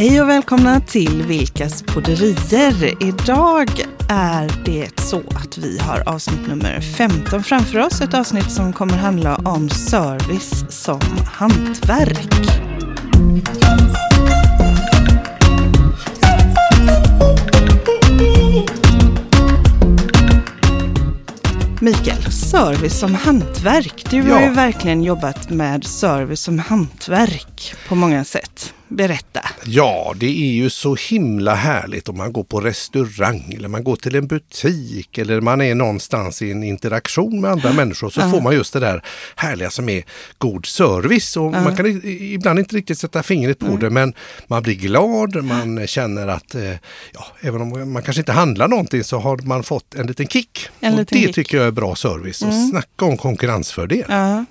Hej och välkomna till Vilkas podderier. Idag är det så att vi har avsnitt nummer 15 framför oss. Ett avsnitt som kommer handla om service som hantverk. Mikael, service som hantverk. Du har Ja. ju verkligen jobbat med service som hantverk på många sätt. Berätta. Ja, det är ju så himla härligt om man går på restaurang eller man går till en butik eller man är någonstans i en interaktion med andra människor så får man just det där härliga som är god service. Och Man kan ibland inte riktigt sätta fingret på det men man blir glad, man känner att eh, ja, även om man kanske inte handlar någonting så har man fått en liten kick. En och liten det kick. tycker jag är bra service. Och snacka om konkurrensfördel.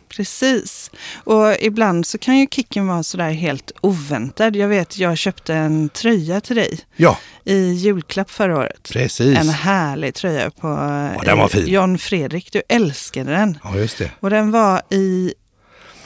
Ja, precis. Och ibland så kan ju kicken vara sådär helt oväntad. Jag vet, jag köpte en tröja till dig Ja, i julklapp förra året. precis. En härlig tröja på Ja, den var eh, fin. John Fredrik. Du älskade den. Ja, just det. Och den var i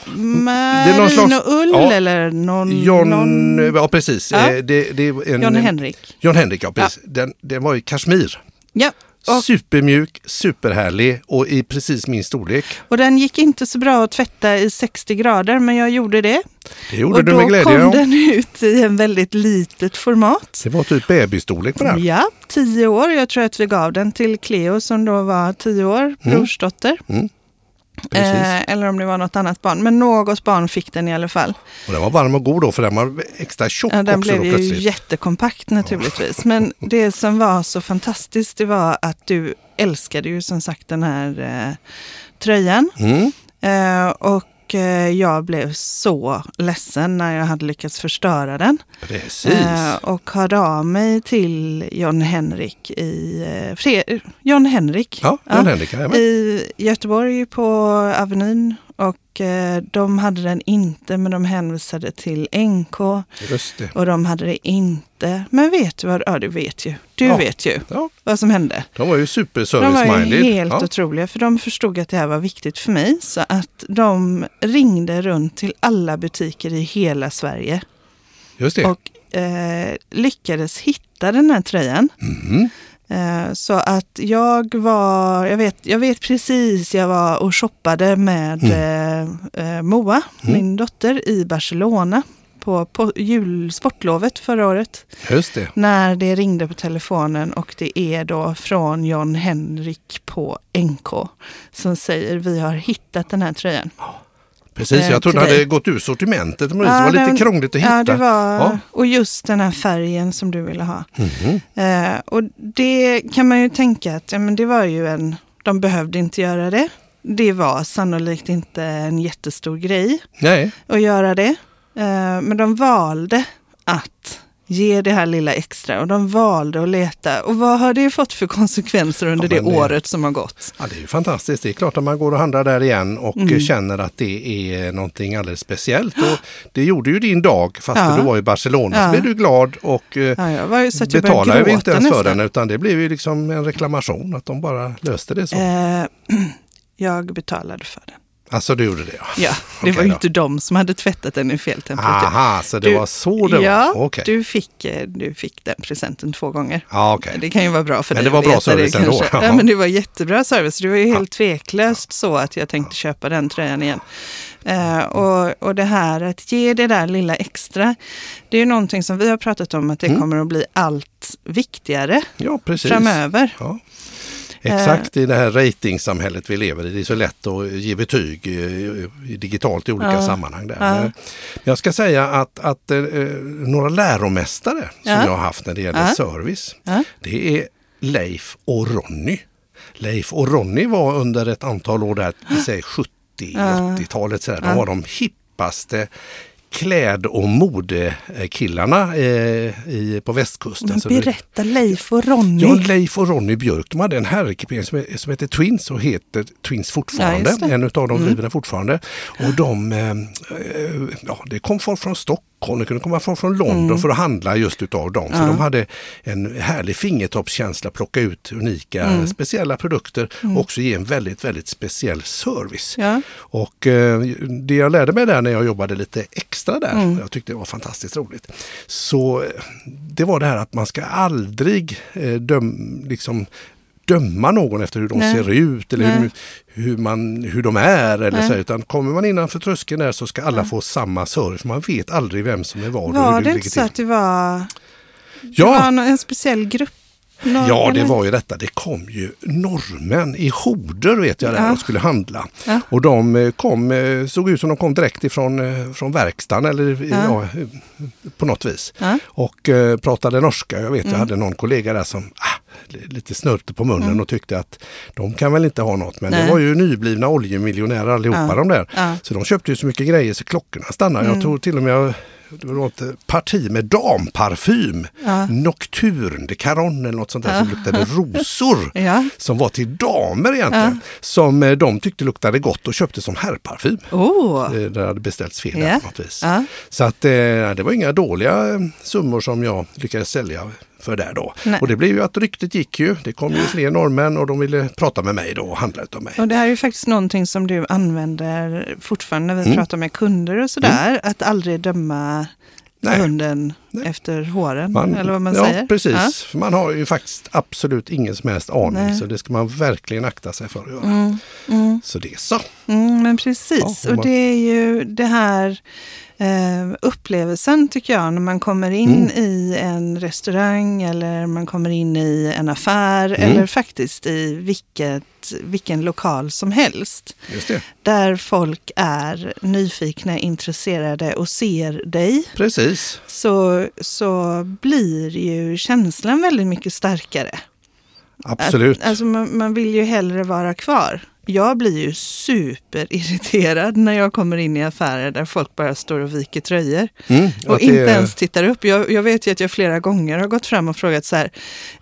någon slags- merinoull ja. eller någon... John, någon... ja precis. Ja. Eh, Det, det är en, John Henrik. John Henrik, ja precis. Den, den var i kashmir. Ja, och, Supermjuk, superhärlig och i precis min storlek. och den gick inte så bra att tvätta i 60 grader, men jag gjorde det. Det gjorde och du då med glädje. kom ja. den ut i en väldigt litet format. Det var typ bebisstorlek på den. Ja, tio år. Jag tror att vi gav den till Cleo som då var tio år, brorsdotter. Mm. Eh, eller om det var något annat barn. Men något barn fick den i alla fall. Och den var varm och god då för den var extra tjock Ja, den blev ju jättekompakt naturligtvis. Men det som var så fantastiskt det var att du älskade ju som sagt den här eh, tröjan. Mm. Eh, och eh, jag blev så ledsen när jag hade lyckats förstöra den. Precis. Eh, och hörde av mig till John Henrik i eh, John Henrik ja, John Henrik, i Göteborg på Avenyn. Och eh, de hade den inte, men de hänvisade till NK. Och de hade det inte. Men vet du vad? Ja, du vet ju. Du Ja. vet ju Ja, vad som hände. de var ju super De var ju helt Ja. otroliga, för de förstod att det här var viktigt för mig. Så att de ringde runt till alla butiker i hela Sverige Just det. och eh, lyckades hitta den här tröjan. Mm. Eh, så att jag var, jag vet, jag vet precis, jag var och shoppade med Mm. eh, eh, Moa, min dotter, i Barcelona på, på jul, sportlovet förra året. Just det. När det ringde på telefonen och det är då från John Henrik på NK som säger vi har hittat den här tröjan. Precis, Eh, jag trodde till det hade gått ur sortimentet. Men det var lite den- krångligt att hitta. Ja, det var, Ja. och just den här färgen som du ville ha. Mhm. Eh, och det kan man ju tänka att ja, men det var ju en, de behövde inte göra det. Det var sannolikt inte en jättestor grej Nej, att göra det. Eh, men de valde att ge det här lilla extra och de valde att leta. Och vad har det fått för konsekvenser under Ja, det det- året som har gått? Ja, det är ju fantastiskt. Det är klart att man går och handlar där igen och Mm. känner att det är någonting alldeles speciellt. Och det gjorde ju din dag fast Ja. du var i Barcelona. Ja. Så blev du glad och eh, Ja, betalade gråta inte ens för den utan det blev ju liksom en reklamation att de bara löste det så. Eh, jag betalade för den. Alltså du gjorde det? Ja, Ja, det Okej var ju då. inte de som hade tvättat den i fel temperatur. Aha, så det Du- var så det ja, var? Okej. du, fick, eh, du fick den presenten två gånger. Ja, okej. Det kan ju vara bra för Men dig det var bra service det ändå. Ja, men det var jättebra service. Det var ju helt tveklöst så att jag tänkte köpa den tröjan igen. Eh, och, och det här att ge det där lilla extra, det är ju någonting som vi har pratat om att det Mm. kommer att bli allt viktigare Ja, precis. framöver. Ja. Exakt i det här ratingsamhället vi lever i. Det är så lätt att ge betyg eh, digitalt i olika Ja. sammanhang. Där. Ja. Jag ska säga att, att eh, några läromästare som Ja. jag har haft när det gäller service, det är Leif och Ronny. Leif och Ronny var under ett antal år där, vi säger 70-80-talet, sådär, de var de hippaste kläd och modekillarna eh, i, på västkusten. Berätta Leif och Ronny. Ja, Leif och Ronny Björk, de hade en herrekipering som, som heter Twins och heter Twins Ja, fortfarande. det. en av dem driver den fortfarande. Och de, eh, eh, ja, det kom folk från Stockholm Stockholm, det kunde komma folk från London Mm. för att handla just utav dem. För Ja. de hade en härlig fingertoppskänsla, plocka ut unika Mm. speciella produkter och också ge en väldigt, väldigt speciell service. Ja. Och eh, det jag lärde mig där när jag jobbade lite extra där, Mm. jag tyckte det var fantastiskt roligt, så eh, det var det här att man ska aldrig eh, döm, liksom, döma någon efter hur de Nej. ser ut eller hur, Nej. hur, man, hur de är. Eller Nej. så, utan kommer man innanför tröskeln där så ska alla få samma service. Man vet aldrig vem som är var Var det inte så att det var, det Ja, var en, en speciell grupp? Någon- Ja, det var ju detta. Det kom ju norrmän i horder vet jag där Ja. och skulle handla. Ja. Och de eh, kom, eh, såg ut som de kom direkt ifrån eh, från verkstaden eller Ja. på något vis. Och eh, pratade norska. Jag vet, Mm. jag hade någon kollega där som ah, lite snörpte på munnen och tyckte att de kan väl inte ha något. Men Nej. det var ju nyblivna oljemiljonärer allihopa Ja. de där. Ja. Så de köpte ju så mycket grejer så klockorna stannade. Mm. Jag tror till och med det var ett parti med damparfym. Ja. Nocturne de Caron eller något sånt där som luktade rosor. Ja. Som var till damer egentligen. Som eh, de tyckte luktade gott och köpte som herrparfym. Oh. Eh, Det hade beställts fel Ja. där på något vis. Ja. Så att eh, det var inga dåliga summor som jag lyckades sälja för där då. Nej. Och det blev ju att ryktet gick ju. Det kom ju fler norrmän och de ville prata med mig då och handla utav mig. Och det här är ju faktiskt någonting som du använder fortfarande när vi Mm. pratar med kunder och sådär. Att aldrig döma Nej. hunden efter håren, eller vad man ja, säger. precis. Ja. För man har ju faktiskt absolut ingen som helst aning. Nej. Så det ska man verkligen akta sig för att göra. Mm, mm, Så det är så. mm, men precis. Ja, och man- det är ju det här eh, upplevelsen tycker jag när man kommer in Mm. i en restaurang eller man kommer in i en affär Mm. eller faktiskt i vilket, vilken lokal som helst. Där folk är nyfikna, intresserade och ser dig. Precis. så, så blir ju känslan väldigt mycket starkare. Absolut. Att, alltså man, man vill ju hellre vara kvar. Jag blir ju superirriterad när jag kommer in i affärer där folk bara står och viker tröjor. Mm, Och inte är- ens tittar upp. Jag, jag vet ju att jag flera gånger har gått fram och frågat så här.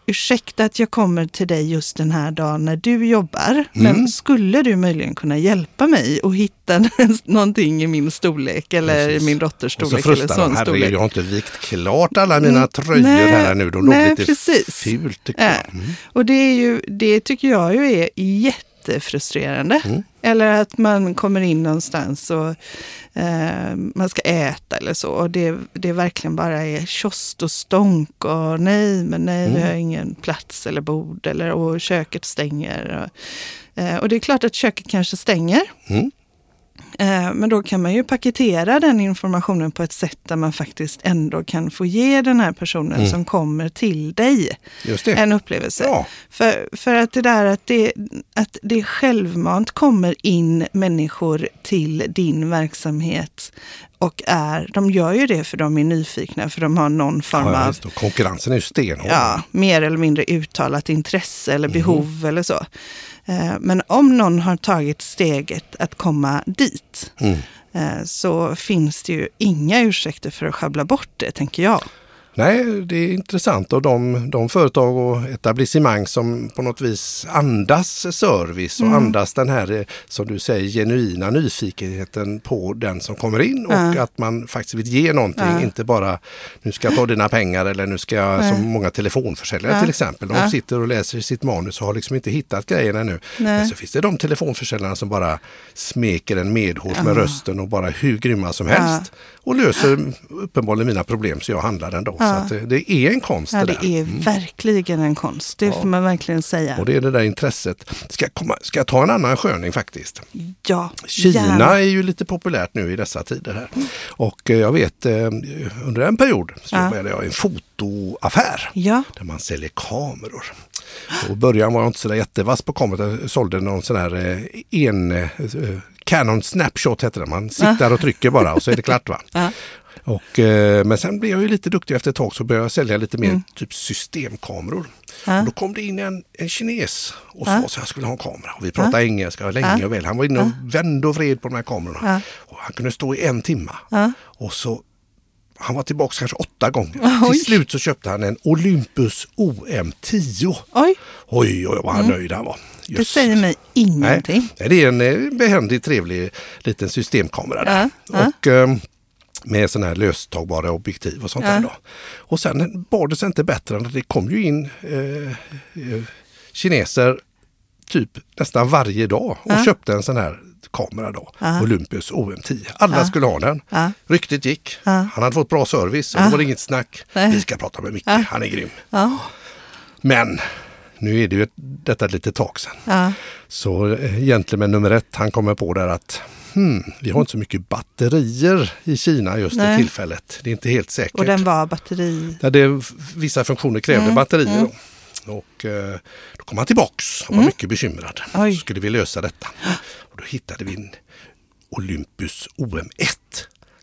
Ursäkta att jag kommer till dig just den här dagen när du jobbar. Mm. Men skulle du möjligen kunna hjälpa mig att hitta någonting i min storlek eller Precis. i min dotters Och så storlek frustar herregud storlek? jag har inte vikt klart alla mina Mm, tröjor nej, här nu. De låg nej, lite precis. fult tycker Ja. jag. Mm. Och det, är ju, det tycker jag ju är jättefrustrerande. Mm. Eller att man kommer in någonstans och eh, man ska äta eller så. Och det, det verkligen bara är tjost och stånk och nej, men nej, vi Mm. har ingen plats eller bord eller och köket stänger. Och, eh, och det är klart att köket kanske stänger. Mm. Eh, Men då kan man ju paketera den informationen på ett sätt där man faktiskt ändå kan få ge den här personen Mm. som kommer till dig en upplevelse. Ja, För, för att det där att det, att det självmant kommer in människor till din verksamhet och är, de gör ju det för de är nyfikna, för de har någon form ja av konkurrensen är ju stenhård. ja, mer eller mindre uttalat intresse eller Mhm. behov eller så. Eh, Men om någon har tagit steget att komma dit Mm. eh, så finns det ju inga ursäkter för att sjabbla bort det, tänker jag. Nej, det är intressant och de, de företag och etablissemang som på något vis andas service och Mm. andas den här, eh, som du säger, genuina nyfikenheten på den som kommer in och Ja. att man faktiskt vill ge någonting, Ja. inte bara nu ska jag ta dina pengar eller nu ska jag, som många telefonförsäljare Ja. till exempel, de sitter och läser sitt manus och har liksom inte hittat grejerna. Nej. Men så finns det de telefonförsäljarna som bara smeker en medhårs med rösten och bara hur grymma som helst och löser uppenbarligen mina problem så jag handlar ändå. Ja. Så det, är en konst Ja, det det är verkligen en konst, det får man verkligen säga. Och det är det där intresset. Ska jag, komma, ska jag ta en annan sköning faktiskt? Ja, Kina gärna. är ju lite populärt nu i dessa tider här. Och eh, jag vet eh, under en period så Ja. jobbade jag i en fotoaffär Ja, där man säljer kameror. Och I början var jag inte så där jättevass på kameror. Jag sålde någon sån här eh, en Canon Snapshot heter det. Man siktar och trycker bara och så är det klart va. Ja. Och, eh, men sen blev jag ju lite duktig efter ett tag så började jag sälja lite mer Mm. typ systemkameror. Ja. Och då kom det in en, en kines och sa Ja. att jag skulle ha en kamera. Och vi pratade engelska länge Ja. och väl. Han var inne och vände och vred på de här kamerorna. Ja. Och han kunde stå i en timma. Ja. Och så han var tillbaka kanske åtta gånger. Oj. Till slut så köpte han en Olympus OM10. oj, Oj, oj, vad han nöjd han var. det Just. säger mig ingenting. nej, det är en eh, behändig, trevlig liten systemkamera där. Ja, ja. Och, ehm, med sådana här löstagbara objektiv och sånt Ja. där. Då. Och sen var det sig inte bättre än att det kom ju in eh, eh, kineser typ nästan varje dag och Ja. köpte en sån här kamera då. Ja. Olympus OM10. Alla Ja. skulle ha den. Ja. Ryktet gick. Han hade fått bra service och det var inget snack. Nej. Vi ska prata med Micke, han är grym. Men nu är det ju ett, detta ett litet tag sedan. Så eh, egentligen nummer ett, han kommer på där att hmm, vi har inte så mycket batterier i Kina just Nej. för tillfället. Det är inte helt säkert. Och den var batteri... Ja, det, vissa funktioner krävde Mm, batterier. mm. Och, eh, då kom han tillbaks och var Mm. mycket bekymrad. Oj. Så skulle vi lösa detta. Och då hittade vi en Olympus OM1.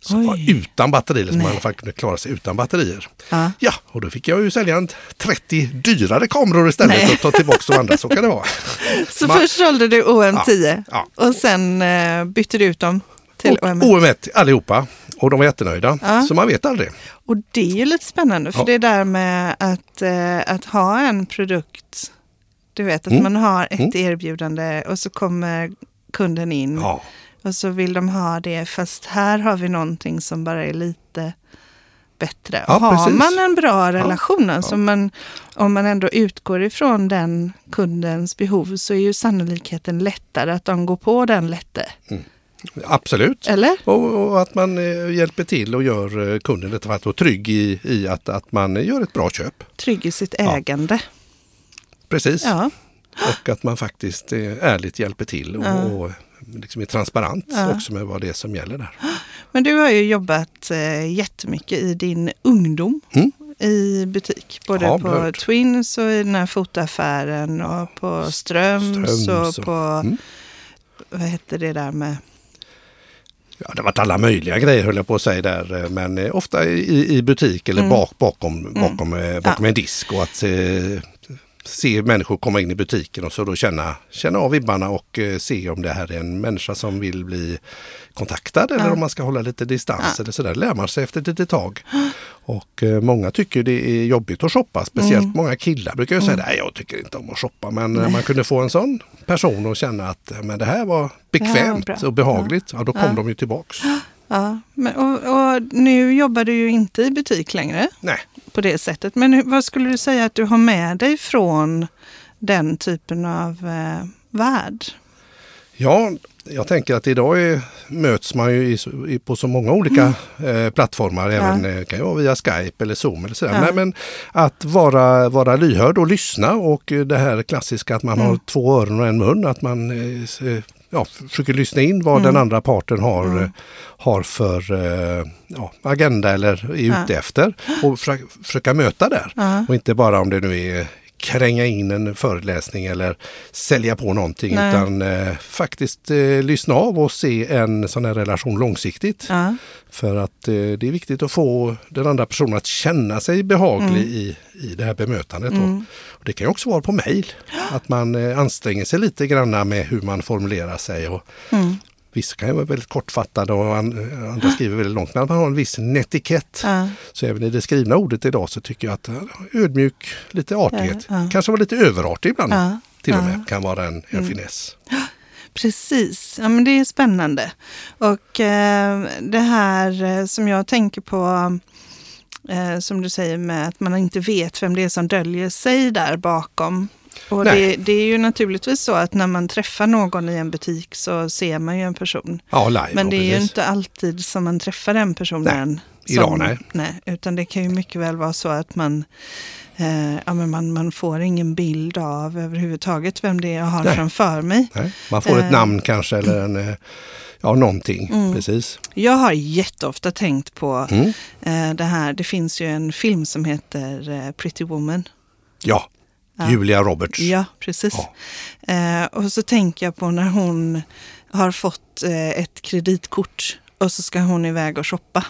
Som var utan batterier, som Nej. man faktiskt kunde klara sig utan batterier. Ja. Ja, och då fick jag ju sälja en 30 dyrare kameror istället Nej. för att ta tillbaks de andra. Så kan det vara. Så Man- först sålde du OM10 Ja, och sen eh, bytte du ut dem till och OM1. OM1 allihopa. Och de var jättenöjda. Ja. Så man vet aldrig. Och det är ju lite spännande för Ja. det där med att, eh, att ha en produkt. Du vet att Mm. man har ett Mm. erbjudande och så kommer kunden in Ja, och så vill de ha det fast här har vi någonting som bara är lite bättre. Ja, har precis. man en bra relation, Ja. alltså man, om man ändå utgår ifrån den kundens behov så är ju sannolikheten lättare att de går på den lätte. absolut. Eller? Och, och att man eh, hjälper till och gör eh, kunden lite att trygg i, i att, att man gör ett bra köp. Trygg i sitt Ja. ägande. Precis. Ja. Och att man faktiskt eh, ärligt hjälper till och, Ja. och liksom är transparent Ja. också med vad det är som gäller där. Men du har ju jobbat eh, jättemycket i din ungdom Mm. i butik. Både Ja, på behövt. Twins och i den här fotoaffären och på Ströms, Ströms och på, Mm. vad hette det där med, Ja, det har varit alla möjliga grejer höll jag på att säga där. eh, Men eh, ofta i, i butik eller Mm. bak, bakom, bakom, eh, bakom Ja. en disk. Och att eh, se människor komma in i butiken och så då känna, känna av vibbarna och eh, se om det här är en människa som vill bli kontaktad eller Ja. om man ska hålla lite distans Ja. eller sådär. lär man sig efter ett litet tag. Och eh, många tycker det är jobbigt att shoppa. Speciellt Mm. många killar brukar ju säga Mm. nej jag tycker inte om att shoppa. Men när man kunde få en sån person att känna att eh, men det här var bekvämt bra. och behagligt. Ja, då kom Ja. de ju tillbaks. Ja, men, och, och nu jobbar du ju inte i butik längre Nej. på det sättet. Men vad skulle du säga att du har med dig från den typen av eh, värld? Ja, jag tänker att idag är, möts man ju i, på så många olika eh, plattformar. Även eh, kan vara via Skype eller Zoom eller sådär. Ja. Nej, men att vara, vara lyhörd och lyssna och eh, det här klassiska att man Mm. har två öron och en mun. Att man eh, eh, ja, försöker lyssna in vad Mm. den andra parten har, Mm. eh, har för eh, ja, agenda eller är Ja. ute efter. Och försöka, försöka möta där. Ja. Och inte bara om det nu är kränga in en föreläsning eller sälja på någonting Nej. utan eh, faktiskt eh, lyssna av och se en sån här relation långsiktigt. Ja. För att eh, det är viktigt att få den andra personen att känna sig behaglig Mm. i, i det här bemötandet. Mm. Och det kan också vara på mejl, att man eh, anstränger sig lite grann med hur man formulerar sig. Och Mm. Vissa kan ju vara väldigt kortfattade och an, andra skriver väldigt långt, men man har en viss netikett. Ja. Så även i det skrivna ordet idag så tycker jag att ödmjuk, lite artighet, Ja, ja. kanske vara lite överartig ibland till och med, kan vara en, en Mm. finess. Precis, ja, men det är spännande. Och eh, det här eh, som jag tänker på, eh, som du säger med att man inte vet vem det är som döljer sig där bakom. Och det, Nej. det är ju naturligtvis så att när man träffar någon i en butik så ser man ju en person. Ja, live. Men det är ju precis. inte alltid som man träffar den personen. idag, som, nej. Utan det kan ju mycket väl vara så att man, eh, ja, men man, man får ingen bild av överhuvudtaget vem det är jag har Nej. framför mig. Nej, man får Eh. ett namn kanske eller en, eh, ja, någonting. Mm. Precis. Jag har jätteofta tänkt på Mm. eh, det här. Det finns ju en film som heter eh, Pretty Woman. Ja, Ja. Julia Roberts. Ja, precis. Ja. Eh, och så tänker jag på när hon har fått eh, ett kreditkort och så ska hon iväg och shoppa.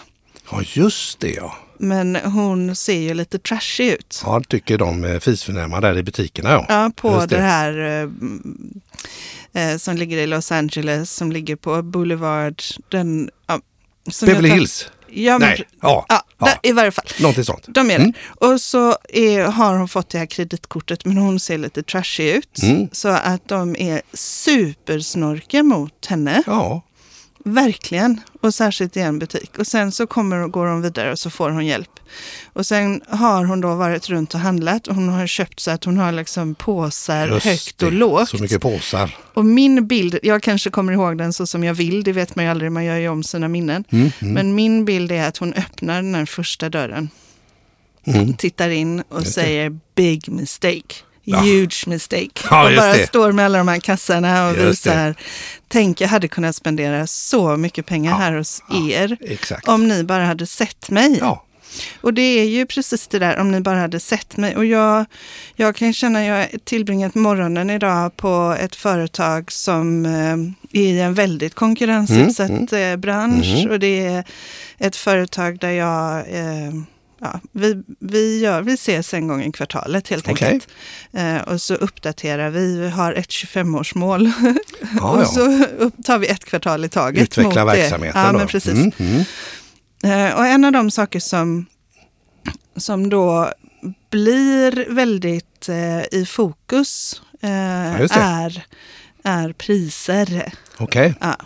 ja, just det ja. Men hon ser ju lite trashig ut. Ja, tycker de fisförnämma där i butikerna ja. Ja, på det. det. här eh, eh, som ligger i Los Angeles, som ligger på Boulevard. Den, ja, Beverly Hills. Ja, men, Nej, ja, ja, ja. Där, i varje fall. någonting sånt. De är Mm. det. Och så är, har hon fått det här kreditkortet men hon ser lite trashig ut. Mm. Så att de är supersnorkiga mot henne. Ja, Verkligen, och särskilt i en butik. Och sen så kommer, går hon vidare och så får hon hjälp. Och sen har hon då varit runt och handlat och hon har köpt så att hon har liksom påsar Just högt och det, lågt. Så mycket påsar. Och min bild, jag kanske kommer ihåg den så som jag vill, det vet man ju aldrig, man gör ju om sina minnen. Mm, mm, Men min bild är att hon öppnar den här första dörren, mm. tittar in och det. säger big mistake. Ja. Huge mistake. Ja, och bara det. står med alla de här kassarna och Just det. visar. Tänk, jag hade kunnat spendera så mycket pengar Ja, här hos er. Exakt. Om ni bara hade sett mig. Ja, Och det är ju precis det där, om ni bara hade sett mig. Och jag, jag kan känna, jag har tillbringat morgonen idag på ett företag som eh, är i en väldigt konkurrensutsatt eh, bransch. Mm. Och det är ett företag där jag, eh, ja, vi, vi, gör, vi ses en gång i kvartalet helt enkelt. Eh, och så uppdaterar vi, vi har ett 25-årsmål. ja, och så upp, tar vi ett kvartal i taget. Utveckla mot det. verksamheten Ja, då. men precis. Mm, mm. Eh, Och en av de saker som, som då blir väldigt eh, i fokus eh, just det. är, är priser. Okej, Ja.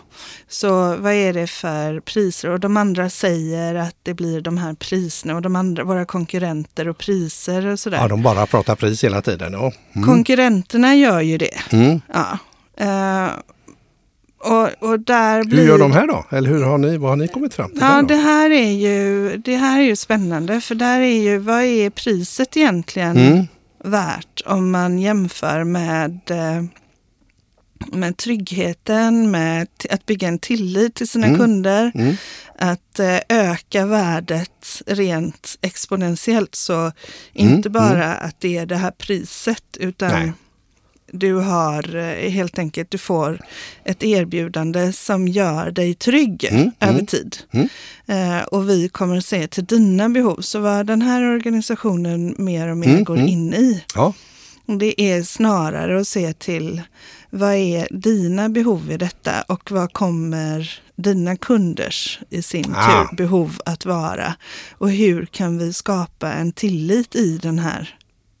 Så vad är det för priser? Och de andra säger att det blir de här priserna och de andra, våra konkurrenter och priser och sådär. ja, de bara pratar pris hela tiden. Ja. Mm. Konkurrenterna gör ju det. Mm. Ja. Eh, och, och där blir... Hur gör de här då? Eller hur har ni, vad har ni kommit fram till? Ja, det här, är ju, det här är ju spännande för där är ju, vad är priset egentligen Mm. värt om man jämför med, eh, med tryggheten, med att bygga en tillit till sina Mm. kunder, Mm. att eh, öka värdet rent exponentiellt. Så Mm, inte bara att det är det här priset utan Nej. Du har eh, helt enkelt, du får ett erbjudande som gör dig trygg Mm, över mm, tid. mm. Eh, och vi kommer att se till dina behov. Så vad den här organisationen mer och mer Mm, går mm. in i, Ja, det är snarare att se till vad är dina behov i detta och vad kommer dina kunders i sin Ah. tur behov att vara? Och hur kan vi skapa en tillit i den här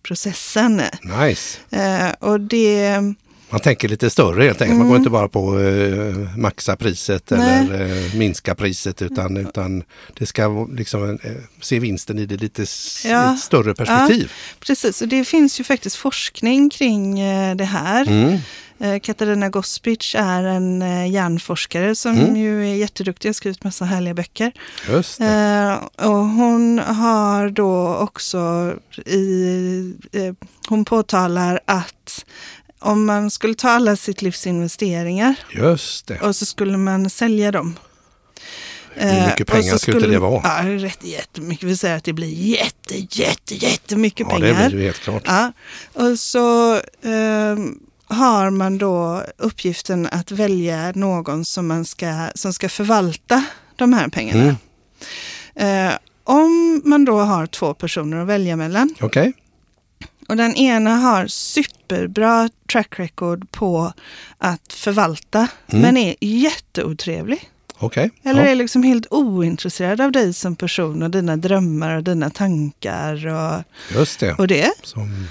processen? nice. Eh, och det, Man tänker lite större helt enkelt. Man Mm. går inte bara på eh, maxa priset Nej. eller eh, minska priset utan, utan det ska liksom eh, se vinsten i det lite Ja. ett större perspektiv. precis, och det finns ju faktiskt forskning kring eh, det här. Mm. Eh, Katarina Gospic är en eh, hjärnforskare som Mm. ju är jätteduktig och skrivit massa härliga böcker. Just det. Eh, och hon har då också i, hon påtalar att om man skulle ta alla sitt livs investeringar Just det. och så skulle man sälja dem. Hur mycket pengar så skulle det vara? Ja, rätt, jättemycket. Vi säger att det blir jätte, jätte, jättemycket Ja, det pengar. blir ju helt klart. Ja, och så ehm, har man då uppgiften att välja någon som, man ska, som ska förvalta de här pengarna. Mm. Eh, om man då har två personer att välja mellan Okej, och den ena har superbra track record på att förvalta Mm. men är jätteotrevlig. okej. Eller Ja. är liksom helt ointresserad av dig som person och dina drömmar och dina tankar och, Just det. och det. Som,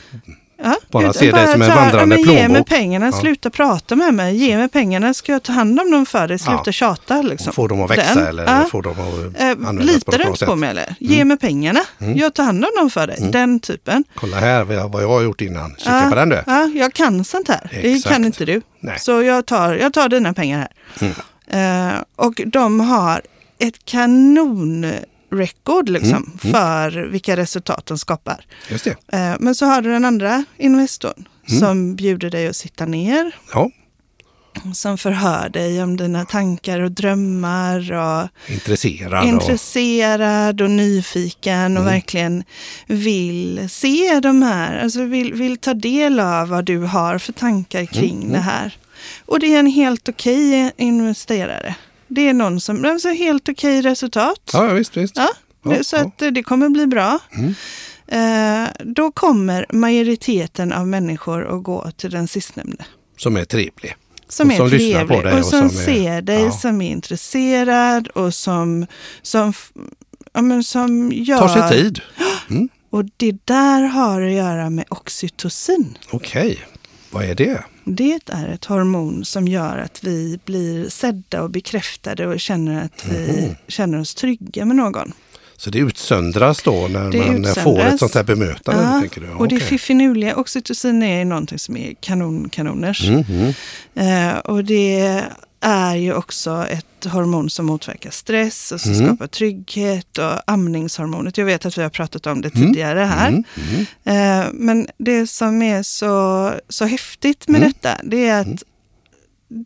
Ja, Bara se dig som en vandrande men Ge mig plånbok. pengarna, Ja. sluta prata med mig. Ge mig pengarna, ska jag ta hand om dem för dig? Sluta Ja. tjata. Liksom. får dem att växa Den. eller Ja. får dem att Eh, användas litar du inte på mig eller? Ge mig pengarna, Mm. jag tar hand om dem för dig. Mm. Den typen. Kolla här vad jag, har gjort innan. Kika Ja. på den du. Ja, jag kan sånt här. Det Exakt. kan inte du. Nej. Så jag tar, jag tar dina pengar här. Mm. Eh, och de har ett kanonrekord liksom, Mm. för vilka resultat de skapar. Just det. Eh, men så har du den andra investorn Mm. som bjuder dig att sitta ner. Ja, Som förhör dig om dina tankar och drömmar. Och intresserad. och, intresserad och nyfiken och Mm. verkligen vill se de här, alltså vill, vill ta del av vad du har för tankar kring Mm. det här. Och det är en helt okej investerare. Det är någon som, alltså helt okej resultat. ja, visst, visst. Ja, Ja, så ja. att eh, det kommer bli bra. Mm. Eh, då kommer majoriteten av människor att gå till den sistnämnde. Som är trevlig. Som Och är som lyssnar på trevlig dig och och som, som är- ser dig, ja. som är intresserad och som, som, ja, men som gör... Tar sig tid. Och det där har att göra med oxytocin. Okej, vad är det? Det är ett hormon som gör att vi blir sedda och bekräftade och känner att vi Mhm. känner oss trygga med någon. Så det utsöndras då när Det man utsöndras. får ett sånt här bemötande? Ja, tänker du? och det är Okej. fiffinuliga. Oxytocin är någonting som är kanon, kanoners. Mhm. Eh, och det är ju också ett hormon som motverkar stress och som Mm. skapar trygghet och amningshormonet. Jag vet att vi har pratat om det Mm. tidigare här. Mm. Mm. Eh, men det som är så, så häftigt med Mm. detta, det är att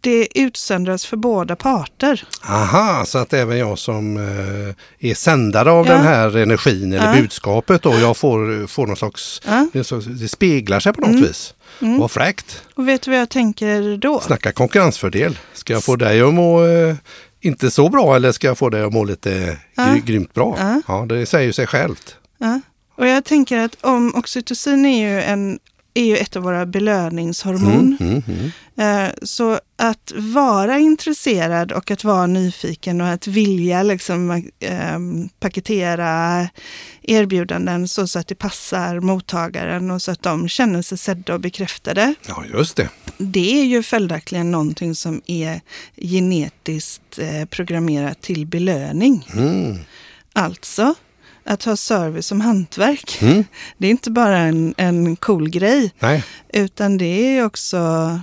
det utsöndras för båda parter. Aha, så att även jag som eh, är sändare av Ja. den här energin eller Ja. budskapet då, jag får, får någon slags, Ja. det, speglar sig på något Mm. vis. Mm. Vad fräckt! Och vet du vad jag tänker då? Snacka konkurrensfördel. Ska jag få dig att må eh, inte så bra eller ska jag få dig att må lite Ja. gry, grymt bra? Ja. Det säger ju sig självt. Och jag tänker att om oxytocin är ju, en, är ju ett av våra belöningshormon. Mm, mm, mm. Eh, Så att vara intresserad och att vara nyfiken och att vilja liksom, eh, paketera erbjudanden så, så att det passar mottagaren och så att de känner sig sedda och bekräftade. Ja, just det. Det är ju följaktligen någonting som är genetiskt eh, programmerat till belöning. Mm. Alltså, att ha service som hantverk. Mm. Det är inte bara en, en cool grej, Nej, utan det är också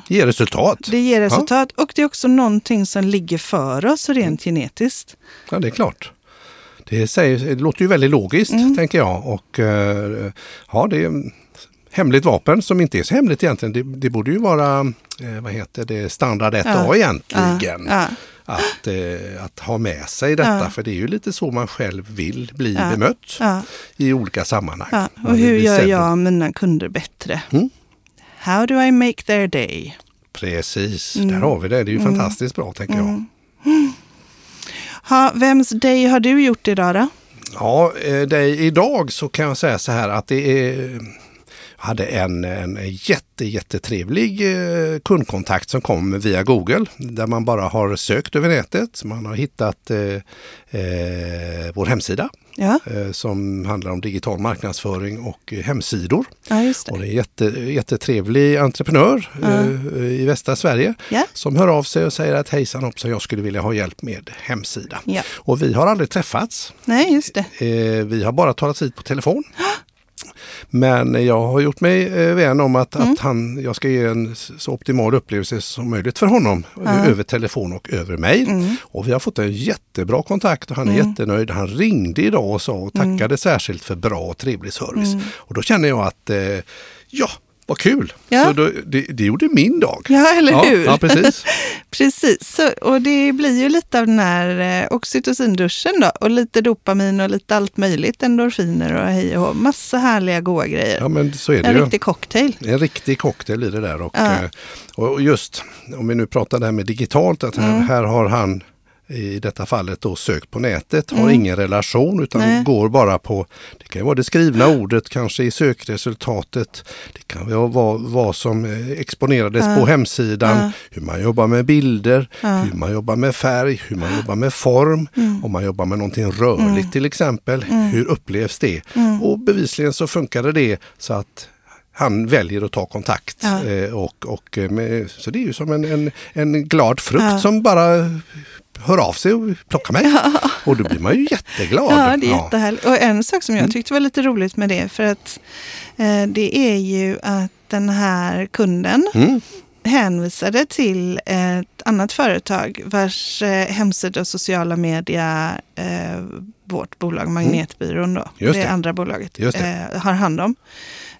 ger resultat. det ger resultat och det är också någonting som ligger för oss rent genetiskt. Ja, det är klart. Det, säger, det låter ju väldigt logiskt, Mm. tänker jag. Och eh, ja, det är hemligt vapen som inte är så hemligt egentligen. Det, det borde ju vara, eh, vad heter det, standard 1A Ja. egentligen. Ja, Att, eh, att ha med sig detta, Ja. för det är ju lite så man själv vill bli Ja. bemött ja, i olika sammanhang. Man Och hur gör jag mina kunder bättre? Mm. How do I make their day? Precis, Mm. där har vi det. Det är ju Mm. fantastiskt bra, tänker jag. Mm. Ha, vems day har du gjort idag då? Ja, eh, det, idag så kan jag säga så här att det är hade en, en jätte, jättetrevlig eh, kundkontakt som kom via Google där man bara har sökt över nätet. Man har hittat eh, eh, vår hemsida Ja, eh, som handlar om digital marknadsföring och hemsidor. ja just Och det. det är en jätte, jättetrevlig entreprenör Ja. eh, i västra Sverige som hör av sig och säger att hejsan hoppsan, jag skulle vilja ha hjälp med hemsida. Och vi har aldrig träffats. Nej, just det. Eh, vi har bara talat vid på telefon. Men jag har gjort mig eh, vän om att, Mm. att han, jag ska ge en så optimal upplevelse som möjligt för honom Ja. över telefon och över mejl. Mm. Och vi har fått en jättebra kontakt och han är Mm. jättenöjd. Han ringde idag och sa och tackade särskilt för bra och trevlig service. Mm. Och då känner jag att eh, ja, vad kul! Ja. Så då, det, det gjorde min dag. Ja, eller ja, hur? Ja, precis. Precis, så, och det blir ju lite av den här eh, oxytocinduschen då. Och lite dopamin och lite allt möjligt, endorfiner och hej och. Massa härliga goa grejer. Ja, men så är det en ju. riktig cocktail. En riktig cocktail i det där. Och, Ja. eh, och just om vi nu pratar det här med digitalt, att här, Mm. här har han i detta fallet då sökt på nätet, har Mm. ingen relation utan Nej. går bara på, det kan vara det skrivna ordet kanske i sökresultatet, det kan vara vad, som eh, exponerades Ja. på hemsidan, Ja. hur man jobbar med bilder, Ja. hur man jobbar med färg, hur man jobbar med form, Mm. om man jobbar med någonting rörligt Mm. till exempel, Mm. hur upplevs det? Mm. Och bevisligen så funkade det så att han väljer att ta kontakt. Ja. Eh, och, och eh, med, så det är ju som en, en, en glad frukt Ja. som bara hör av sig och plockar mig. Och då blir man ju jätteglad. Ja, det är jättehärligt. Och en sak som jag Mm. tyckte var lite roligt med det, för att eh, det är ju att den här kunden Mm. hänvisade till ett annat företag vars eh, hemsida och sociala media eh, vårt bolag Magnetbyrån då, Mm. Just det det. andra bolaget, eh, har hand om.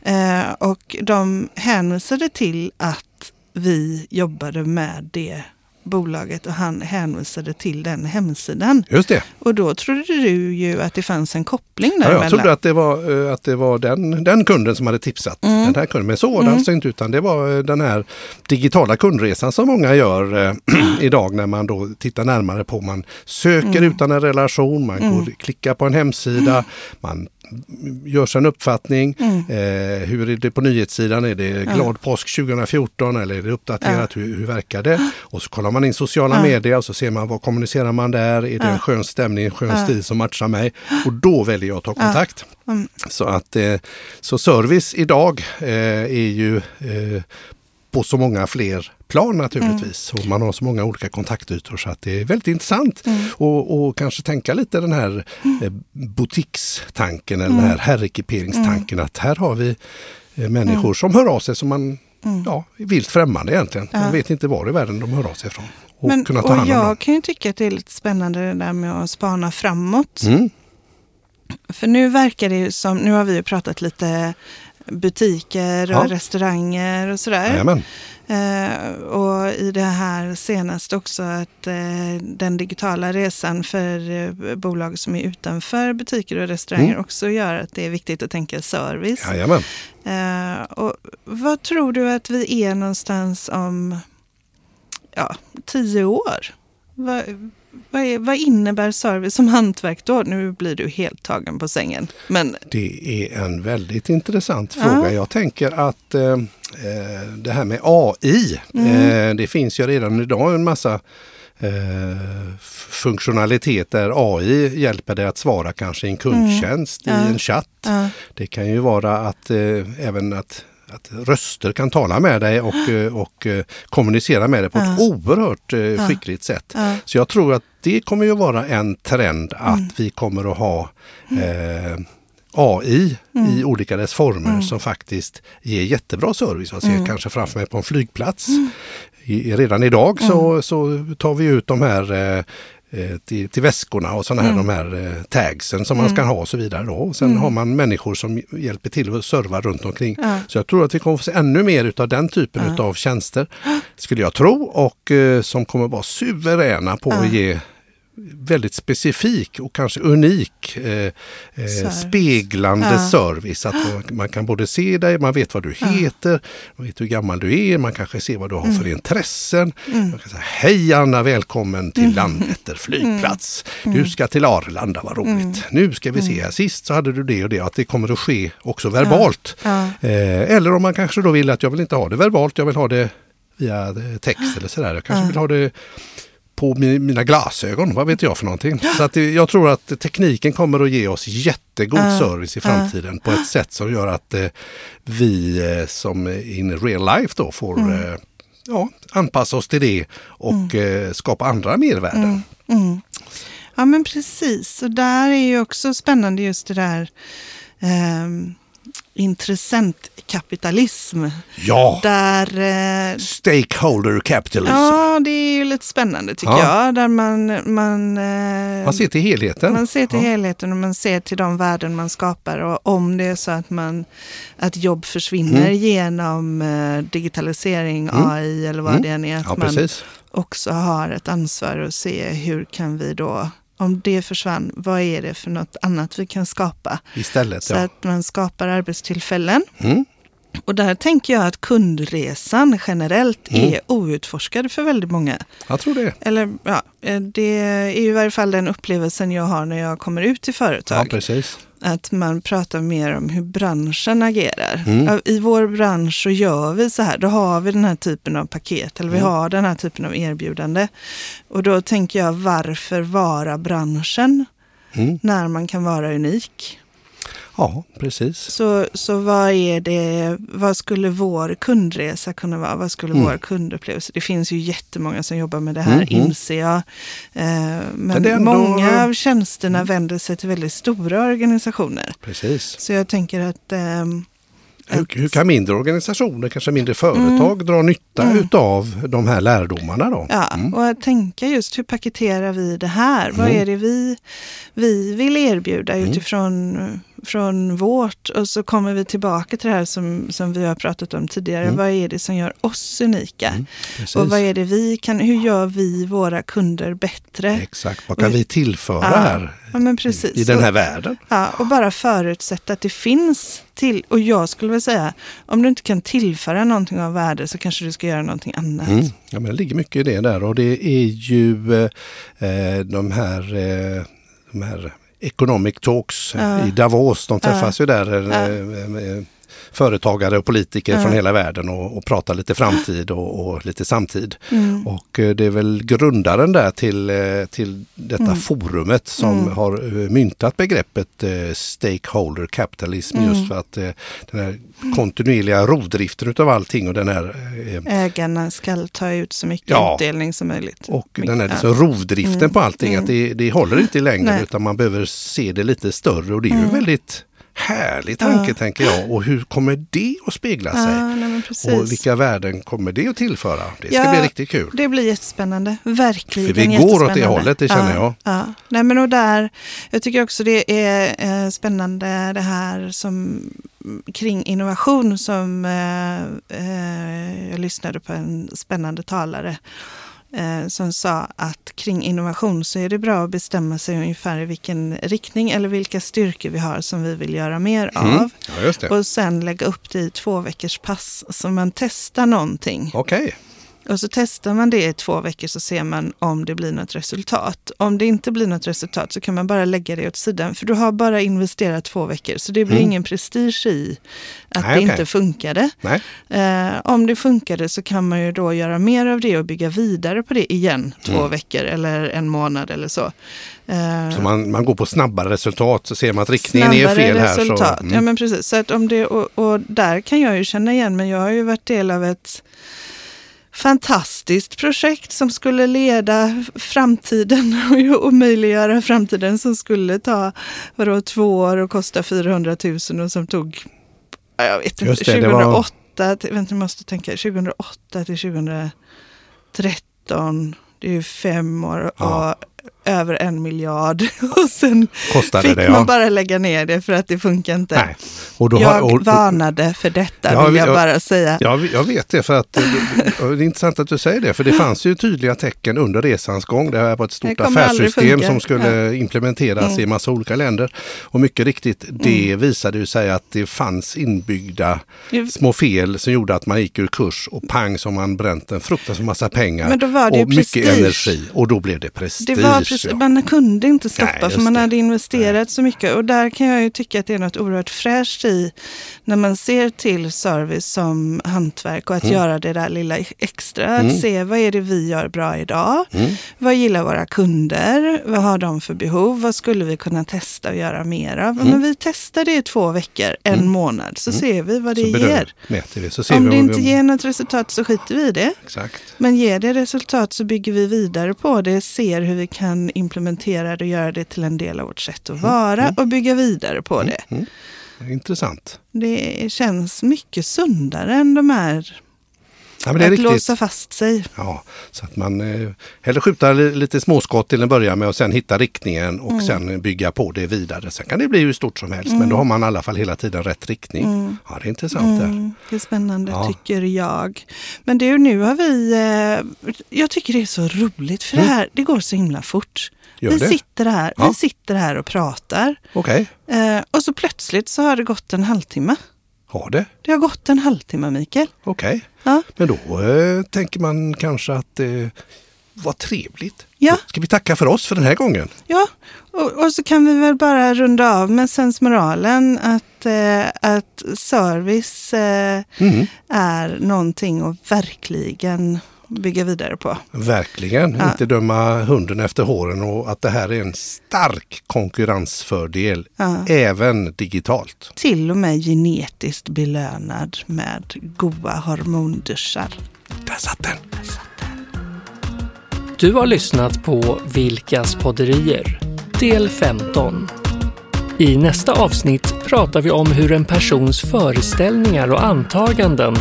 Eh, och de hänvisade till att vi jobbade med det bolaget och han hänvisade till den hemsidan. Just det. Och då trodde du ju att det fanns en koppling Ja, däremellan. jag trodde att det var, eh, att det var den, den kunden som hade tipsat. Mm. Den här kunden. Men så var det Mm. alltså inte utan det var eh, den här digitala kundresan som många gör eh, idag när man då tittar närmare på. Man söker Mm. utan en relation, man Mm. går, klickar på en hemsida, man gör sig en uppfattning. Mm. Eh, hur är det på nyhetssidan? Är det glad påsk 2014 eller är det uppdaterat? Hur, hur verkar det? Och så kollar man in sociala medier och så ser man vad kommunicerar man där? Är det en skön stämning, en skön stil som matchar mig? Och då väljer jag att ta kontakt. Mm. Så att eh, så service idag eh, är ju eh, på så många fler plan naturligtvis. Och man har så många olika kontaktytor så att det är väldigt intressant. Och, och kanske tänka lite den här eh, butikstanken eller den här herrekiperingstanken att här har vi eh, människor som hör av sig som man ja, är vilt främmande egentligen. Man vet inte var i världen de hör av sig ifrån. Och Men, kunna ta och hand om dem. jag kan ju tycka att det är lite spännande det där med att spana framåt. Mm. För nu verkar det ju som, nu har vi ju pratat lite butiker och Ja. restauranger och sådär. Jajamän. Eh, och i det här senaste också att eh, den digitala resan för eh, bolag som är utanför butiker och restauranger Mm. också gör att det är viktigt att tänka service. Jajamän. Eh, och vad tror du att vi är någonstans om ja, tio år? Vad, vad, är, vad innebär service som hantverk då? Nu blir du helt tagen på sängen. Men Det är en väldigt intressant Ja. fråga. Jag tänker att eh, eh, det här med AI, eh, det finns ju redan idag en massa eh, funktionalitet där AI hjälper dig att svara kanske i en kundtjänst, Ja. i en chatt. ja, Det kan ju vara att eh, även att att röster kan tala med dig och, eh, och eh, kommunicera med dig på ett Ja. oerhört eh, skickligt sätt. ja, Så jag tror att det kommer ju vara en trend att Mm. vi kommer att ha eh, AI Mm. i olika dess former som faktiskt ger jättebra service. Jag ser Mm. kanske framför mig på en flygplats. I, redan idag så, Mm. så tar vi ut de här eh, till, till väskorna och sådana här, Mm. de här eh, tagsen som man ska ha och så vidare. Då. Och sen har man människor som hjälper till att serva runt omkring. Ja. Så jag tror att vi kommer få se ännu mer utav den typen Ja. utav tjänster. Skulle jag tro och eh, som kommer vara suveräna på att Ja. ge väldigt specifik och kanske unik eh, eh, speglande Ja. service. Att man, man kan både se dig, man vet vad du heter, man vet hur gammal du är, man kanske ser vad du har Mm. för intressen. Man kan säga, Hej Anna, välkommen till Mm. Landvetter flygplats. Du ska till Arlanda, vad roligt. Mm. Nu ska vi se, här. sist så hade du det och det, att det kommer att ske också verbalt. ja, Eh, eller om man kanske då vill att jag vill inte ha det verbalt, jag vill ha det via eh, text eller sådär. Jag kanske Ja. vill ha det på mi- mina glasögon, vad vet jag för någonting. Så att jag tror att tekniken kommer att ge oss jättegod Ja. service i framtiden på ett sätt som gör att eh, vi eh, som in real life då får Mm. eh, ja, anpassa oss till det och eh, skapa andra mervärden. Mm. Ja, men precis. Och där är ju också spännande just det där ehm, intressentkapitalism. Ja, Där, eh, stakeholder capitalism. ja, det är ju lite spännande tycker Ja. jag. Där man, man, eh, Man ser till helheten. man ser till Ja. helheten och man ser till de värden man skapar. Och om det är så att, man, att jobb försvinner Mm. genom eh, digitalisering, AI eller vad Mm. det än är. Att Ja, man också har ett ansvar att se hur kan vi då, om det försvann, vad är det för något annat vi kan skapa? Istället, Så ja. att man skapar arbetstillfällen. Mm. Och där tänker jag att kundresan generellt Mm. är outforskad för väldigt många. Jag tror det. Eller ja, eh, det är ju i varje fall den upplevelsen jag har när jag kommer ut till Ja, företag. precis. Att man pratar mer om hur branschen agerar. Mm. I vår bransch så gör vi så här, då har vi den här typen av paket eller vi Mm. har den här typen av erbjudande. Och då tänker jag, varför vara branschen Mm. när man kan vara unik? Ja, precis. Så, så vad är det, vad skulle vår kundresa kunna vara? Vad skulle Mm. vår kundupplevelse? Det finns ju jättemånga som jobbar med det här, Mhm. inser jag. Eh, men ändå- många av tjänsterna vänder sig till väldigt stora organisationer. precis. Så jag tänker att... ehm, Hur, att- hur kan mindre organisationer, kanske mindre företag, dra nytta Mm. utav de här lärdomarna då? Ja, Mm. och att tänka just hur paketerar vi det här? Vad Mm. är det vi, vi vill erbjuda Mm. utifrån från vårt? Och så kommer vi tillbaka till det här som, som vi har pratat om tidigare. Mm. Vad är det som gör oss unika? Mm. Och vad är det vi kan, hur gör vi våra kunder bättre? Exakt, vad kan vi tillföra Ja, här Ja, precis. i den här Och- världen? Ja, och bara förutsätta att det finns till, och jag skulle väl säga, om du inte kan tillföra någonting av värde så kanske du ska göra någonting annat. Mm. Ja, men det ligger mycket i det där och det är ju eh, de här, eh, de här Economic Talks Ja. i Davos, de träffas ju där Ja. eh, eh, företagare och politiker Ja. från hela världen och, och prata lite framtid och, och lite samtid. Mm. Och eh, det är väl grundaren där till, eh, till detta Mm. forumet som Mm. har eh, myntat begreppet eh, stakeholder capitalism Mm. just för att eh, den här kontinuerliga rovdriften utav allting och den här eh, Ägarna ska ta ut så mycket Ja. utdelning som möjligt. och den här liksom rovdriften Mm. på allting, Mm. att det, det håller inte i längden utan man behöver se det lite större och det är ju Mm. väldigt härlig tanke Ja. tänker jag. Och hur kommer det att spegla sig? Ja, nej, men precis. och vilka värden kommer det att tillföra? Det ska Ja, bli riktigt kul. Det blir jättespännande. Verkligen För vi går åt det hållet, det känner ja, jag. Ja. Nej, men och där, jag tycker också det är eh, spännande det här som kring innovation som eh, eh, jag lyssnade på en spännande talare eh, som sa att kring innovation så är det bra att bestämma sig ungefär i vilken riktning eller vilka styrkor vi har som vi vill göra mer Mm. av. Ja. Och sen lägga upp det i två veckors pass så man testar någonting. Okej. Och så testar man det i två veckor så ser man om det blir något resultat. Om det inte blir något resultat så kan man bara lägga det åt sidan. För du har bara investerat två veckor så det blir Mm. ingen prestige i att Nej, det okej. inte funkade. Eh, om det funkade så kan man ju då göra mer av det och bygga vidare på det igen två Mm. veckor eller en månad eller så. Eh, Så man, man går på snabbare resultat så ser man att riktningen är fel här. resultat. Så, mm. Ja, men precis. Så att om det, och, och där kan jag ju känna igen men Jag har ju varit del av ett fantastiskt projekt som skulle leda framtiden och omöjliggöra framtiden som skulle ta vadå, två år och kosta 400 000 och som tog, ja, jag vet inte, det, det var- 2008, till, vänta jag måste tänka, 2008 till 2013, det är ju fem år Ja. och över en miljard. Och sen Kostade fick det, man ja. bara lägga ner det för att det funkar inte. Nej. Och då jag har, och, varnade för detta Ja, vill jag jag- bara säga. Ja, jag vet det. för att eh, Det är intressant att du säger det. För det fanns ju tydliga tecken under resans gång. Det här var ett stort affärssystem som skulle implementeras Mm. i massa olika länder. Och mycket riktigt, det visade ju sig att det fanns inbyggda små fel som gjorde att man gick ur kurs och pang som man bränt en fruktansvärt massa pengar Men då var det och mycket prestige. energi. Och då blev det prestige. Det precis, ja. man kunde inte stoppa Nej, för man det. hade investerat så mycket. Och där kan jag ju tycka att det är något oerhört fräscht i när man ser till service som hantverk och att Mm. göra det där lilla extra. Att Mm. se vad är det vi gör bra idag? Mm. Vad gillar våra kunder? Vad har de för behov? Vad skulle vi kunna testa och göra mer av? Mm. Men vi testar det i två veckor, en Mm. månad, så ser vi vad det Så ger. ser Om det inte vi, ger något resultat så skiter vi i det. Exakt. Men ger det resultat så bygger vi vidare på det, ser hur vi kan implementera det och göra det till en del av vårt sätt att vara mm. och bygga vidare på det. Mm. Det är Intressant. Det känns mycket sundare än de här Ja, det att riktigt. låsa fast sig. Ja, så att man eh, hellre skjuta li- lite småskott till en början med och sen hitta riktningen och Mm. sen bygga på det vidare. Sen kan det bli hur stort som helst men då har man i alla fall hela tiden rätt riktning. Mm. Ja, det är intressant där. Mm, det är spännande Ja. tycker jag. Men det ju nu har vi, eh, jag tycker det är så roligt för det här, det går så himla fort. Mm. Gör vi det? sitter här, Ja. vi sitter här och pratar Okej, eh, och så plötsligt så har det gått en halvtimme. Har det? Det har gått en halvtimme Mikael. Okej. Ja. Men då eh, tänker man kanske att eh, vad trevligt. Ja. Ska vi tacka för oss för den här gången? Ja, och, och så kan vi väl bara runda av med sensmoralen att, eh, att service eh, Mm. är någonting att verkligen bygga vidare på. Verkligen, Ja. inte döma hunden efter håren och att det här är en stark konkurrensfördel Ja. även digitalt. Till och med genetiskt belönad med goda hormonduschar. Där satt den! Du har lyssnat på Vilkas podderier, del 15. I nästa avsnitt pratar vi om hur en persons föreställningar och antaganden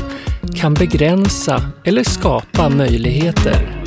kan begränsa eller skapa möjligheter.